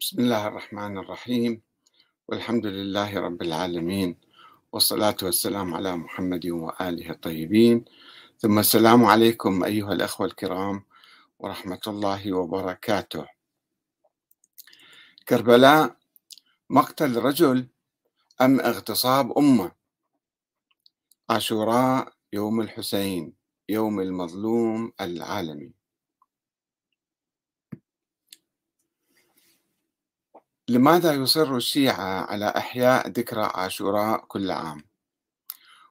بسم الله الرحمن الرحيم. والحمد لله رب العالمين. والصلاة والسلام على محمد وآله الطيبين. ثم السلام عليكم أيها الأخوة الكرام ورحمة الله وبركاته. كربلاء مقتل رجل أم اغتصاب أمة؟ عاشوراء يوم الحسين يوم المظلوم العالمي. لماذا يصر الشيعة على إحياء ذكرى عاشوراء كل عام؟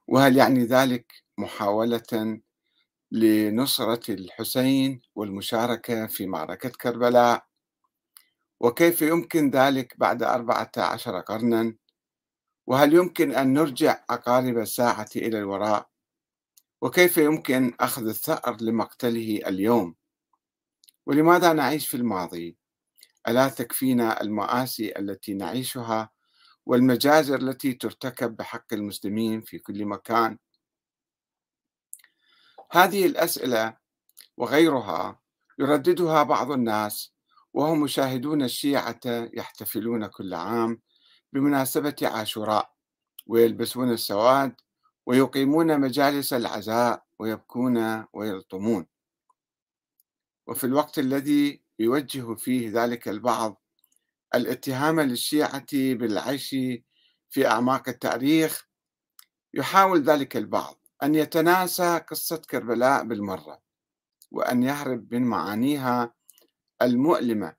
وهل يعني ذلك محاولة لنصرة الحسين والمشاركة في معركة كربلاء؟ وكيف يمكن ذلك بعد أربعة عشر قرنا؟ وهل يمكن أن نرجع عقارب الساعة إلى الوراء؟ وكيف يمكن أخذ الثأر لمقتله اليوم؟ ولماذا نعيش في الماضي؟ ألا تكفينا المآسي التي نعيشها والمجازر التي ترتكب بحق المسلمين في كل مكان؟ هذه الأسئلة وغيرها يرددها بعض الناس وهم مشاهدون الشيعة يحتفلون كل عام بمناسبة عاشوراء ويلبسون السواد ويقيمون مجالس العزاء ويبكون ويلطمون. وفي الوقت الذي يوجه فيه ذلك البعض الاتهام للشيعة بالعيش في أعماق التاريخ. يحاول ذلك البعض أن يتناسى قصة كربلاء بالمرة وأن يهرب من معانيها المؤلمة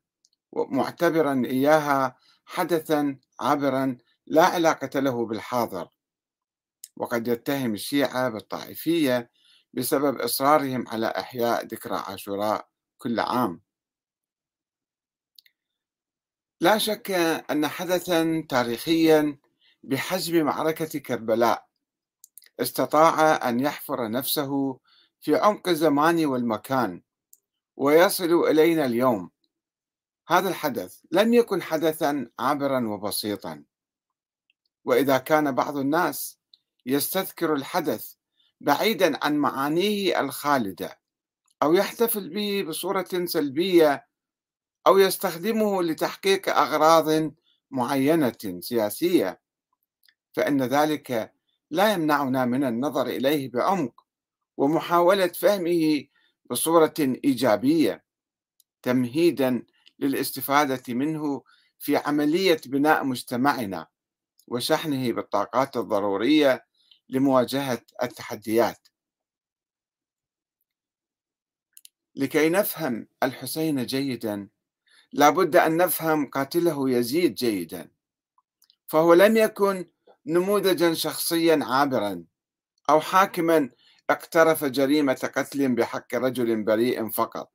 معتبرا إياها حدثا عابرا لا علاقة له بالحاضر. وقد يتهم الشيعة بالطائفية بسبب إصرارهم على إحياء ذكرى عاشوراء كل عام. لا شك أن حدثا تاريخيا بحجم معركة كربلاء استطاع أن يحفر نفسه في عمق الزمان والمكان ويصل إلينا اليوم. هذا الحدث لم يكن حدثا عابرا وبسيطا. وإذا كان بعض الناس يستذكر الحدث بعيدا عن معانيه الخالدة أو يحتفل به بصورة سلبية أو يستخدمه لتحقيق أغراض معينة سياسية فإن ذلك لا يمنعنا من النظر إليه بعمق ومحاولة فهمه بصورة إيجابية تمهيدا للاستفادة منه في عملية بناء مجتمعنا وشحنه بالطاقات الضرورية لمواجهة التحديات. لكي نفهم الحسين جيدا لابد أن نفهم قاتله يزيد جيدا. فهو لم يكن نموذجا شخصيا عابرا أو حاكما اقترف جريمة قتل بحق رجل بريء فقط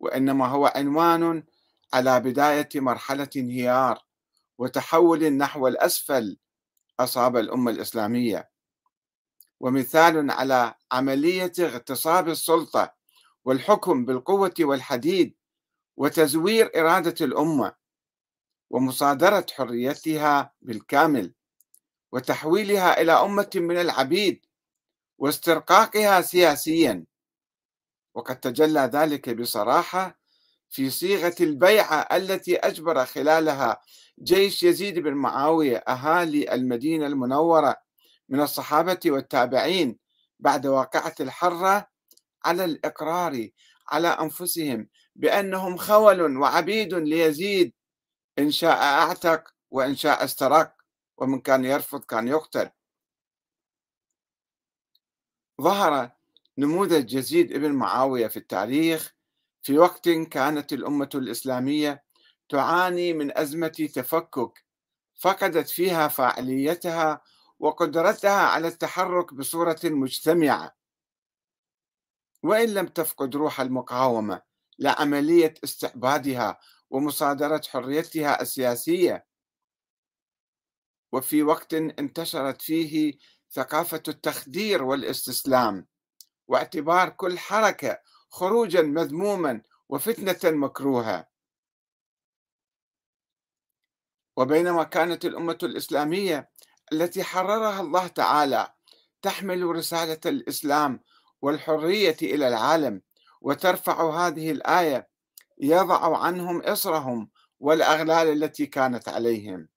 وإنما هو عنوان على بداية مرحلة انهيار وتحول نحو الأسفل أصاب الأمة الإسلامية. ومثال على عملية اغتصاب السلطة والحكم بالقوة والحديد وتزوير إرادة الأمة ومصادرة حريتها بالكامل وتحويلها إلى أمة من العبيد واسترقاقها سياسيا. وقد تجلى ذلك بصراحة في صيغة البيعة التي أجبر خلالها جيش يزيد بن معاوية أهالي المدينة المنورة من الصحابة والتابعين بعد واقعة الحرة على الإقرار على أنفسهم بأنهم خول وعبيد ليزيد. إن شاء أعتق وإن شاء استرق ومن كان يرفض كان يقتل. ظهر نموذج يزيد ابن معاوية في التاريخ في وقت كانت الأمة الإسلامية تعاني من أزمة تفكك فقدت فيها فاعليتها وقدرتها على التحرك بصورة مجتمعة. وإن لم تفقد روح المقاومة لعملية استعبادها ومصادرة حريتها السياسية. وفي وقت انتشرت فيه ثقافة التخدير والاستسلام واعتبار كل حركة خروجا مذموما وفتنة مكروهة. وبينما كانت الأمة الإسلامية التي حررها الله تعالى تحمل رسالة الإسلام والحرية إلى العالم وترفع هذه الآية يضع عنهم إصرهم والأغلال التي كانت عليهم.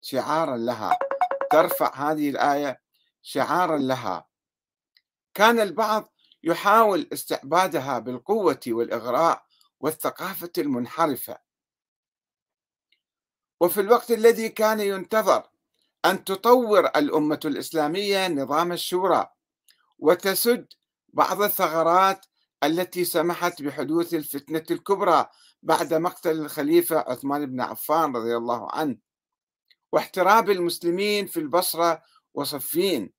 شعارا لها. ترفع هذه الآية شعارا لها. كان البعض يحاول استعبادها بالقوة والإغراء والثقافة المنحرفة. وفي الوقت الذي كان ينتظر أن تطور الأمة الإسلامية نظام الشورى وتسد بعض الثغرات التي سمحت بحدوث الفتنة الكبرى بعد مقتل الخليفة عثمان بن عفان رضي الله عنه واحتراب المسلمين في البصرة وصفين.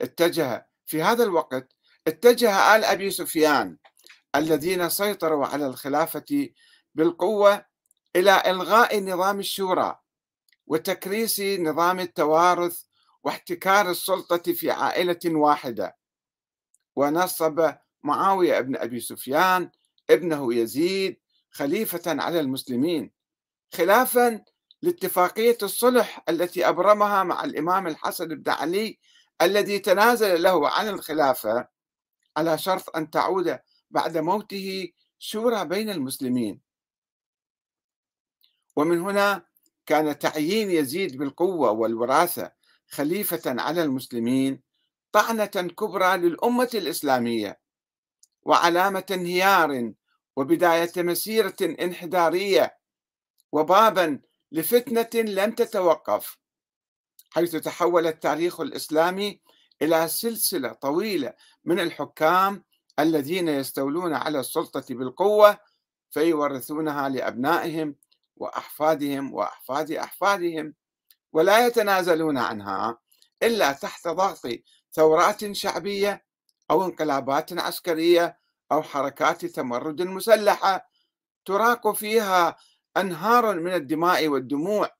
اتجه في هذا الوقت اتجه آل أبي سفيان الذين سيطروا على الخلافة بالقوة إلى إلغاء نظام الشورى وتكريس نظام التوارث واحتكار السلطة في عائلة واحدة ونصب معاوية ابن أبي سفيان ابنه يزيد خليفة على المسلمين خلافا لاتفاقية الصلح التي أبرمها مع الإمام الحسن بن علي الذي تنازل له عن الخلافة على شرط أن تعود بعد موته شورى بين المسلمين. ومن هنا كان تعيين يزيد بالقوة والوراثة خليفة على المسلمين طعنة كبرى للأمة الإسلامية. وعلامة انهيار وبداية مسيرة انحدارية وبابا لفتنة لم تتوقف حيث تحول التاريخ الإسلامي إلى سلسلة طويلة من الحكام الذين يستولون على السلطة بالقوة فيورثونها لأبنائهم وأحفادهم وأحفاد أحفادهم ولا يتنازلون عنها إلا تحت ضغط ثورات شعبية أو انقلابات عسكرية أو حركات تمرد مسلحة تراق فيها أنهار من الدماء والدموع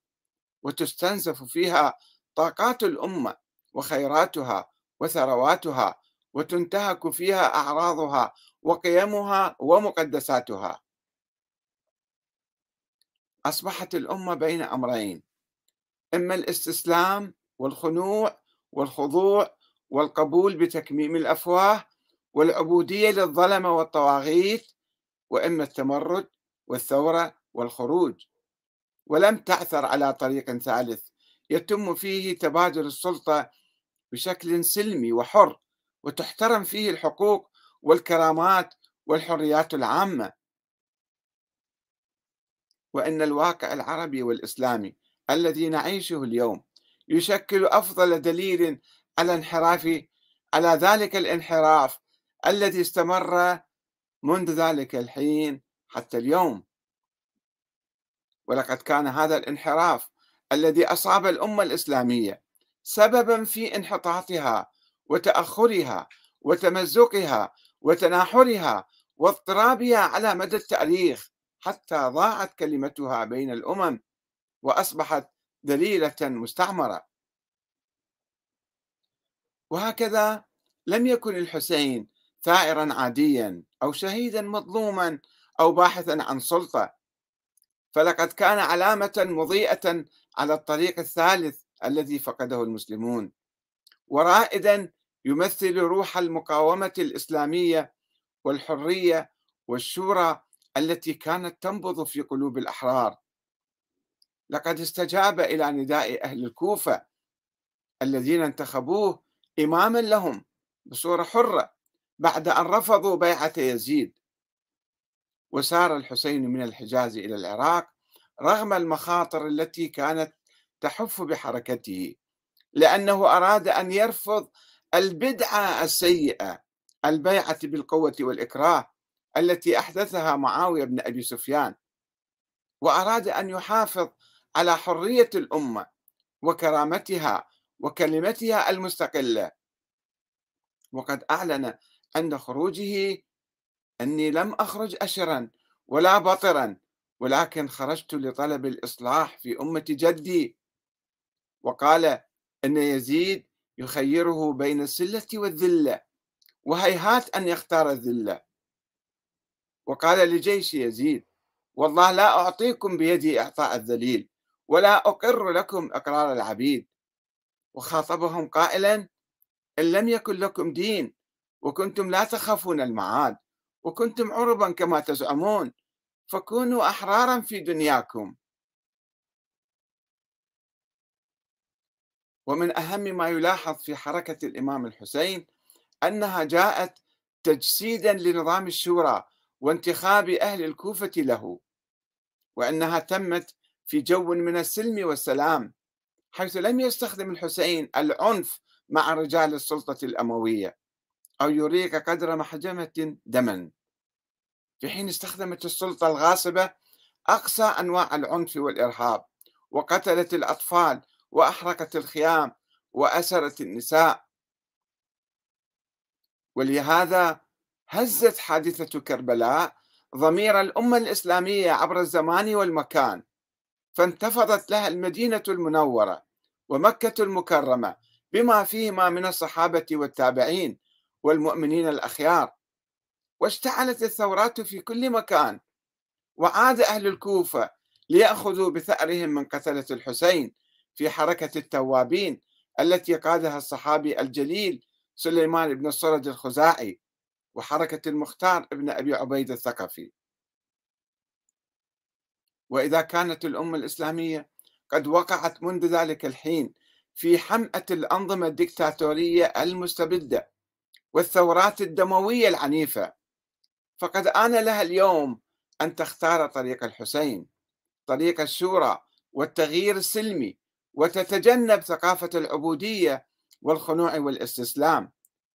وتستنزف فيها طاقات الأمة وخيراتها وثرواتها وتنتهك فيها أعراضها وقيمها ومقدساتها. أصبحت الأمة بين أمرين إما الاستسلام والخنوع والخضوع والقبول بتكميم الأفواه والعبودية للظلمه والطواغيت وإما التمرد والثورة والخروج. ولم تعثر على طريق ثالث يتم فيه تبادل السلطة بشكل سلمي وحر وتحترم فيه الحقوق والكرامات والحريات العامة. وإن الواقع العربي والإسلامي الذي نعيشه اليوم يشكل أفضل دليل على انحراف على ذلك الانحراف الذي استمر منذ ذلك الحين حتى اليوم. ولقد كان هذا الانحراف الذي أصاب الأمة الإسلامية سببا في انحطاطها وتأخرها وتمزقها وتناحرها واضطرابها على مدى التاريخ حتى ضاعت كلمتها بين الأمم وأصبحت ذليله مستعمرة. وهكذا لم يكن الحسين ثائرا عاديا أو شهيدا مظلوما أو باحثا عن سلطة. فلقد كان علامة مضيئة على الطريق الثالث الذي فقده المسلمون ورائدا يمثل روح المقاومة الإسلامية والحرية والشورى التي كانت تنبض في قلوب الأحرار. لقد استجاب إلى نداء أهل الكوفة الذين انتخبوه إماما لهم بصورة حرة بعد أن رفضوا بيعة يزيد. وسار الحسين من الحجاز إلى العراق رغم المخاطر التي كانت تحف بحركته لأنه أراد أن يرفض البدعة السيئة البيعة بالقوة والإكراه التي أحدثها معاوية بن أبي سفيان. وأراد أن يحافظ على حرية الأمة وكرامتها وكلمتها المستقلة. وقد أعلن عند خروجه أني لم أخرج أشرا ولا بطرا ولكن خرجت لطلب الإصلاح في أمة جدي. وقال أن يزيد يخيره بين السلة والذلة وهيهات أن يختار الذلة. وقال لجيش يزيد والله لا أعطيكم بيدي إعطاء الذليل ولا أقر لكم إقرار العبيد وخاطبهم قائلا إن لم يكن لكم دين وكنتم لا تخافون المعاد وكنتم عربا كما تزعمون فكونوا أحرارا في دنياكم. ومن أهم ما يلاحظ في حركة الإمام الحسين أنها جاءت تجسيدا لنظام الشورى وانتخاب أهل الكوفة له وأنها تمت في جو من السلم والسلام. حيث لم يستخدم الحسين العنف مع رجال السلطة الأموية أو يريك قدر محجمة دما. في حين استخدمت السلطة الغاصبة أقصى أنواع العنف والإرهاب وقتلت الأطفال وأحرقت الخيام وأسرت النساء. ولهذا هزت حادثة كربلاء ضمير الأمة الإسلامية عبر الزمان والمكان فانتفضت لها المدينة المنورة. ومكة المكرمة بما فيهما من الصحابة والتابعين والمؤمنين الأخيار. واشتعلت الثورات في كل مكان. وعاد أهل الكوفة ليأخذوا بثأرهم من قتلة الحسين في حركة التوابين التي قادها الصحابي الجليل سليمان بن الصرد الخزاعي وحركة المختار ابن أبي عبيد الثقفي. وإذا كانت الأمة الإسلامية قد وقعت منذ ذلك الحين في حمأة الأنظمة الدكتاتورية المستبدة والثورات الدموية العنيفة. فقد آن لها اليوم أن تختار طريق الحسين طريق الشورى والتغيير السلمي وتتجنب ثقافة العبودية والخنوع والاستسلام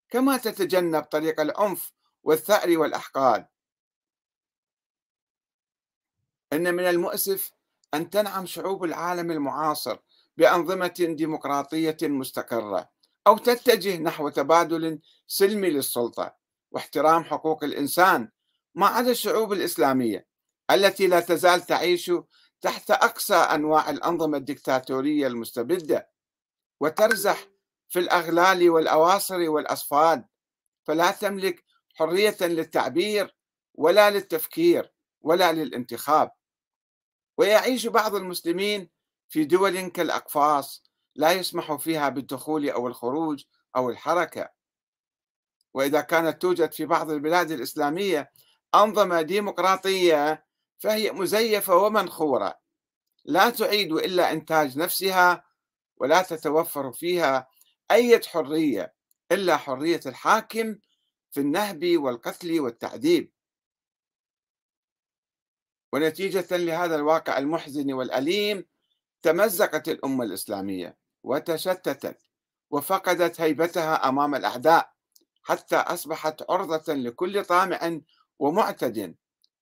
كما تتجنب طريق العنف والثأر والأحقاد. إن من المؤسف أن تنعم شعوب العالم المعاصر بأنظمة ديمقراطية مستقرة أو تتجه نحو تبادل سلمي للسلطة واحترام حقوق الإنسان ما عدا الشعوب الإسلامية التي لا تزال تعيش تحت أقصى أنواع الأنظمة الدكتاتورية المستبدة وترزح في الأغلال والأواصر والأصفاد. فلا تملك حرية للتعبير ولا للتفكير ولا للانتخاب. ويعيش بعض المسلمين في دول كالأقفاص لا يسمح فيها بالدخول أو الخروج أو الحركة. وإذا كانت توجد في بعض البلاد الإسلامية أنظمة ديمقراطية فهي مزيفة ومنخورة. لا تعيد إلا إنتاج نفسها ولا تتوفر فيها أي حرية إلا حرية الحاكم في النهب والقتل والتعذيب. ونتيجة لهذا الواقع المحزن والأليم تمزقت الأمة الإسلامية وتشتتت وفقدت هيبتها أمام الأعداء حتى أصبحت عرضة لكل طامع ومعتد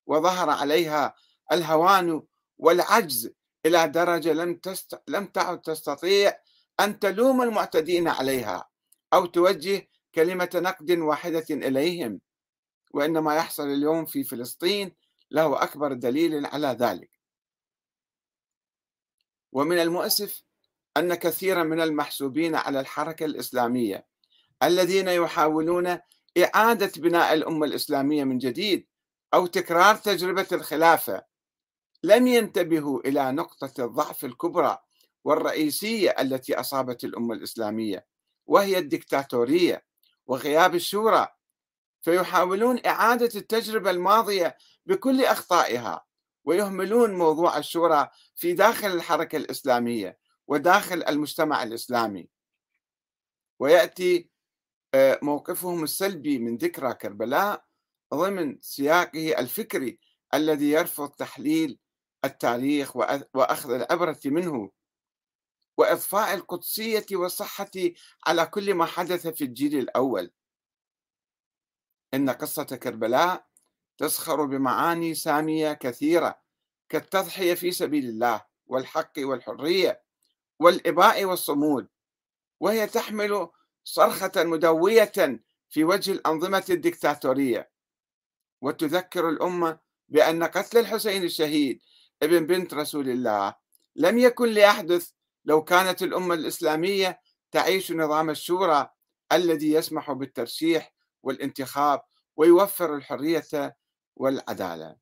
وظهر عليها الهوان والعجز إلى درجة لم, تست... لم تعد تستطيع أن تلوم المعتدين عليها أو توجه كلمة نقد واحدة إليهم وإن ما يحصل اليوم في فلسطين له أكبر دليل على ذلك. ومن المؤسف أن كثيرا من المحسوبين على الحركة الإسلامية الذين يحاولون إعادة بناء الأمة الإسلامية من جديد أو تكرار تجربة الخلافة لم ينتبهوا إلى نقطة الضعف الكبرى والرئيسية التي أصابت الأمة الإسلامية وهي الدكتاتورية وغياب الشورى. فيحاولون إعادة التجربة الماضية بكل أخطائها ويهملون موضوع الشورى في داخل الحركة الإسلامية وداخل المجتمع الإسلامي. ويأتي آه، موقفهم السلبي من ذكرى كربلاء ضمن سياقه الفكري الذي يرفض تحليل التاريخ وأخذ العبرة منه. وإضفاء القدسية والصحة على كل ما حدث في الجيل الأول. إن قصة كربلاء تسخر بمعاني سامية كثيرة كالتضحية في سبيل الله والحق والحرية والإباء والصمود وهي تحمل صرخة مدوية في وجه الأنظمة الدكتاتورية. وتذكر الأمة بأن قتل الحسين الشهيد ابن بنت رسول الله لم يكن ليحدث لو كانت الأمة الإسلامية تعيش نظام الشورى الذي يسمح بالترشيح والانتخاب ويوفر الحرية والعدالة.